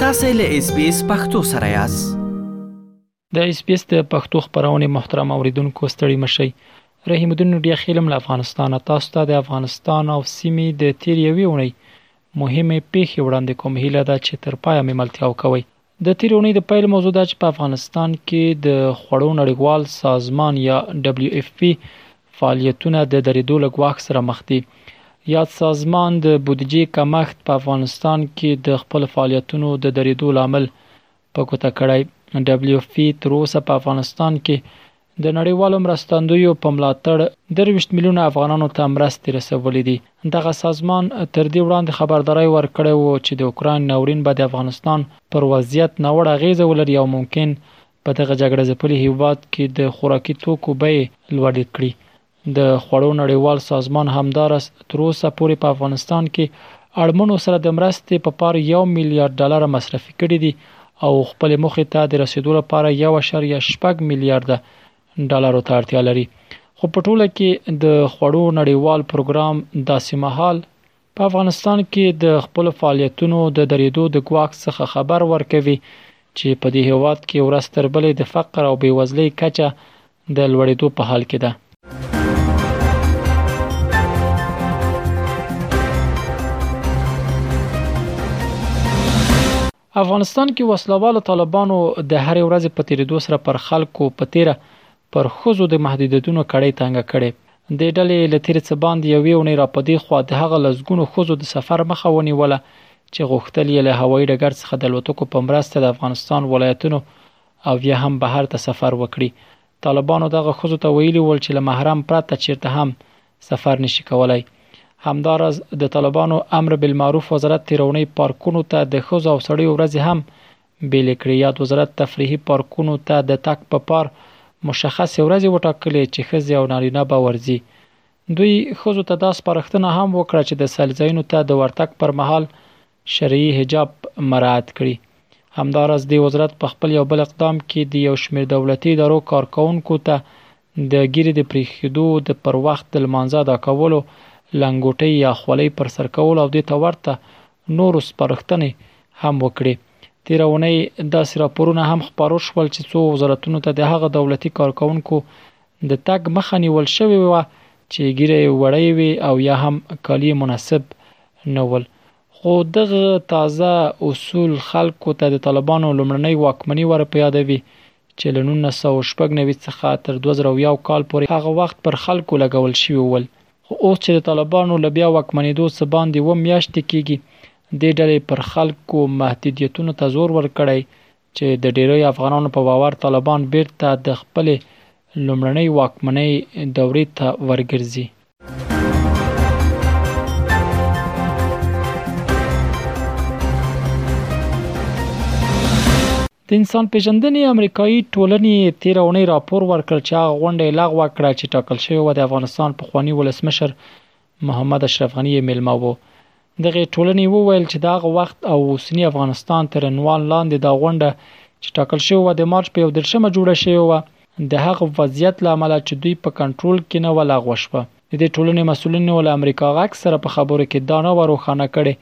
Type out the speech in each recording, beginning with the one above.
تاسو له اس بي اس پختو سره یاست د اس بي اس د پښتو خبرونه محترم اوریدونکو ستړي مشي رحیم الدین نوریا خیلم له افغانستان تاسو ته د افغانستان او سیمې د تیر یوې اونۍ مهمه پیښه وړاندې کوم هیله ده چې تر پایه مې ملتیا وکوي د تیرې اونۍ د پیل موضوع دا چې په افغانستان کې د خوړو نړیوال سازمان یا ډبلیو اف پی فعالیتونه د درېدو له ګواښ سره مخ دي. یاد سازمان د بودجې کمښت په افغانستان کې د خپل فعالیتونو د درېدو لامل په ګوته کړی. ډبلیو اف پی تر اوسه په افغانستان کې د نړیوالو مرستندویو په ملاتړ درویشت میلیونه افغانانو ته مرستې رسولې دي. دغه سازمان تر دې وړاندې خبرداری ورکړی و چې د اوکراین ناورین به د افغانستان پر وضعیت ناوړه اغېزه ولري او ممکن په دغه جګړه ځپلي هېواد کې د خوراکي توکو بیې لوړې کړي. د خوړو نړیوال سازمان همدارس تر اوسه پورې په افغانستان کې اړمنو سره د مرستې په پار یو میلیارډ ډالر مصرفي کړي دي او خپل موخې ته د رسیدو لپاره 1.8 میلیارډ ډالرو ته اړتیا لري خو په ټوله کې د خوړو نړیوال پروګرام داسې مهال په افغانستان کې د خپل فعالیتونو د درېدو د ګواښ څخه خبر ورکوي چې په دې هیواد کې ورځ تر بلې د فقر او بیوزلۍ کچه د لوړېدو په حال کې ده. افغانستان کې وسلوالو طالبانو د هرې ورځې په تیریدو سره پر خلکو په تیره پر ښځو د محدودیتونو کړۍ تنګه کړې د ډلې له تیرې څه باندې یوې اونۍ را په دې خوا د هغه لسګونو ښځو د سفر مخه ونیوله چې غوښتل یې له هوایي ډګر څخه د الوتکو په مرسته د افغانستان ولایتونو او یا هم بهر ته سفر وکړي. طالبانو دغه ښځو ته ویلي ول چې له محرم پرته چیرته هم سفر نشي کولای. همداراز د طالبانو امر بالمعروف وزارت تیرونۍ پارکونو ته د ښځو او سړیو ورځې هم بیلې کړې. یاد وزارت تفریحي پارکونو ته د تګ په پار مشخصې ورځې وټاکلې چې ښځې او نارینه به ورځي. دوی ښځو ته دا سپارښتنه هم وکړه چې د سیلځایونو ته د ورتګ پر مهال شرعي حجاب مراعت کړي. همداراز دې وزرت په خپل یو بل اقدام کې د یو شمېر دولتي ادارو کارکوونکو ته د ږیرې د پرېښېدو، د پر وخت د لمانځه ادا کولو، لنګوټۍ یا خولۍ پر سر کولو او دې ته ورته نورو سپارښتنې هم وکړې. تېره اونۍ داسې راپورونه هم خپاره شول چې څو وزرتونو ته د هغه دولتي کارکوونکو د تګ مخه نیول شوې وه چې ږیره یې وړۍ وې او یا هم کالي یې مناسب نه ول. خو دغه تازه اصول خلکو ته د طالبانو لومړنۍ واکمني ور په یادوي چې له نولس سوه او شپږ نوي څخه تر دوه زره او یو کال پورې هغه وخت پر خلکو لګول شوي ول. خو اوس چې د طالبانو له بیا واکمنېدو څه باندې اوه میاشتې کېږي، دې ډلې پر خلکو محدودیتونو ته زور ورکړی چې د ډېری افغانانو په باور طالبان بېرته د خپلې لومړنۍ واکمنۍ دورې ته ورګرځي. د انسان پېژندنې امریکایي ټولنې تېره اونۍ راپور ورکړ چې هغه غونډه یې لغوه کړه چې ټاکل شوې وه د افغانستان پخواني ولسمشر محمد اشرف غنی یې ملما وو دغه ټولنې وویل چې دا غو وخت او اوسنی افغانستان تر عنوان لاندې دا غونډه چې ټاکل شوې و د مارچ په 13مه جوړه شوې و د هغه وضعیت لامل چې دوی په کنټرول کې نه ولغوه شوه د دې ټولنې مسولینو له امریکا غاک سره په خبرو کې دا نه وروخانه کړي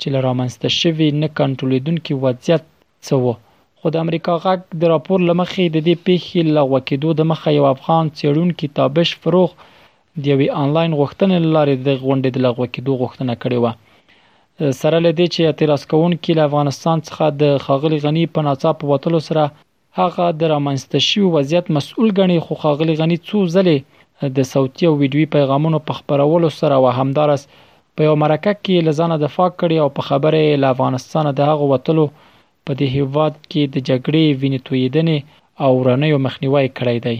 چې له رامنځته شوی نه کنټرولیدونکو وضعیت څه وو خو د امریکا غاک د راپور لمخې د دې پیښې لغوه کېدو د مخه یو افغان چېړونکي تابش فروغ د یوې انلاین غوښتنې له لارې د غونډې د لغوه کېدو غوښتنه کړې وه سره لدې چې اعتراض کوونکي له افغانستان څخه د خاغلی غنی په ناڅاپه وتلو سره هغه د رامنځته شوي وضعیت مسؤل ګڼي خو ښاغلي غني څو ځلې د صوتي او ویډیوي پیغامونو په خبرولو سره او همدارس په یو مرکه کې لزانه دفاع کړې او په خبره یې له افغانستانه د هغو وتلو په دې هېواد کې د جګړې، وینې تویېدنې او ورانیو مخنیوی کړی دی.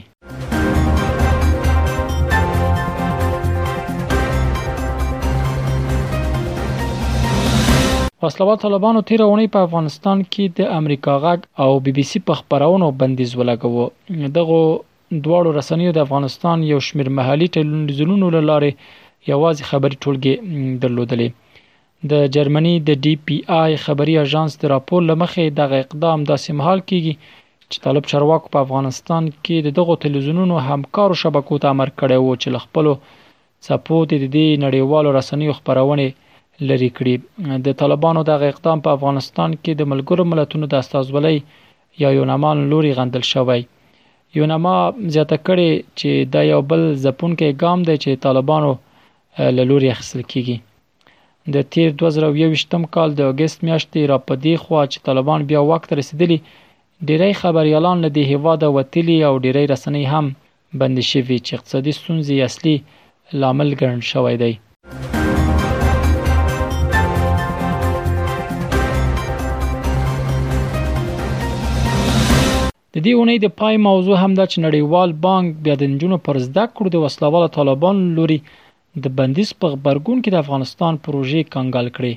وسلوال طالبانو تېره اوونۍ په افغانستان کې د امریکا غږ او بي بي سي په خپرونو بندیز ولګوه. دغو دواړو رسنیو د افغانستان یو شمېر محلي ټلویزیونونو له لارې یوازې خبري ټولګې درلودلې. د جرمني د ډي پي آی خبري اژانس د راپور لمخې دغه اقدام داسې مهال کیږي چې طالب چارواکو په افغانستان کې د دغو تلویزیونونو همکارو شبکو ته امر کړی وو چې له خپلو څپو دې د دې نړیوالو رسنیو خبرونې لري کړي د طالبانو دغه اقدام په افغانستان کې د ملګرو ملتونو د استازولۍ یا یونمان لوري غندل شوی یونما زیاته کړې چې دا یو بل ځپونکی ګام دی چې طالبانو له لوري اخیستل کیږي د تېر دوه زره او یوویشتم کال د اګست میاشتې را په دې خوا چې طالبان بیا واک ته رسېدلي، ډېری خبریالان له دې هېواده وتلي او ډېری رسنۍ هم بندې شوي چې اقتصادي ستونزې یې اصلي لامل ګڼل شوی دی. د دې اونۍ د پای موضوع هم دا چې نړیوال بانک بیا د نجونو پر زده کړو د وسلهوالو طالبانو له لوري د بندیز په غبرګون کې د افغانستان پروژې کنګل کړې.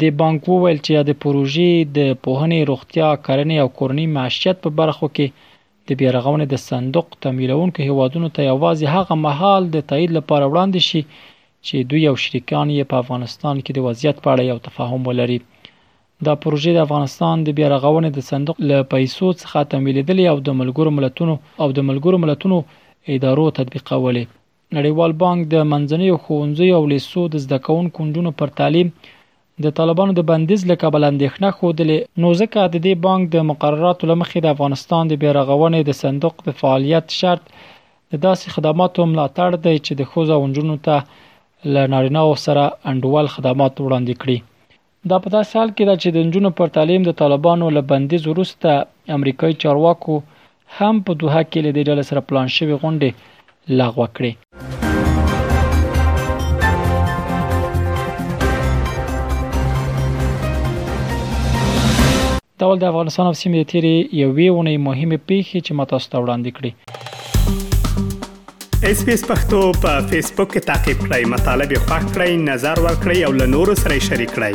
دې بانک وویل چې یادې پروژې د پوهنې، روغتیا، کرنې او کورني معشیت په برخو کې د بیارغونې د صندوق تمویلونکو هیوادونو ته یوازې هغه مهال د تایید لپاره وړاندې شي چې دوی او شریکان یې په افغانستان کې د وضعیت په اړه یو تفاهم ولري. دا پروژې د افغانستان د بیارغونې د صندوق له پیسو څخه تمویلیدلې او د ملګرو ملتونو او د ملګرو ملتونو ادارو تطبیقولې. نړیوال بانک د منځنیو ښوونځیو او لیسو د زده کوونکو نجونو پر تعلیم د طالبانو د بندیز له کبله اندېښنه ښودلې نو ځکه د دې بانک د مقرراتو لمخې د افغانستان د بیارغونې د صندوق د فعالیت شرط د داسې خدماتو ملاتړ دی چې د ښځو او نجونو ته له نارینه سره انډول خدمات وړاندې کړي دا په داسې حال کې ده چې د نجونو پر تعلیم د طالبانو له بندیز وروسته امریکایي چارواکو هم په دوحه کې له دې ډلې سره پلان شوې غونډې لغوه کړې. دا ول د افغانستان او سیمې د تیرې یوې اونۍ مهمه پیښې چې ما تاسو ته وړاندې کړې اس پی اس پختو په فیسبوک کې تا کې پلی مطلب یو فاک کړئ نظر ور کړئ او له نورو سره شریک کړئ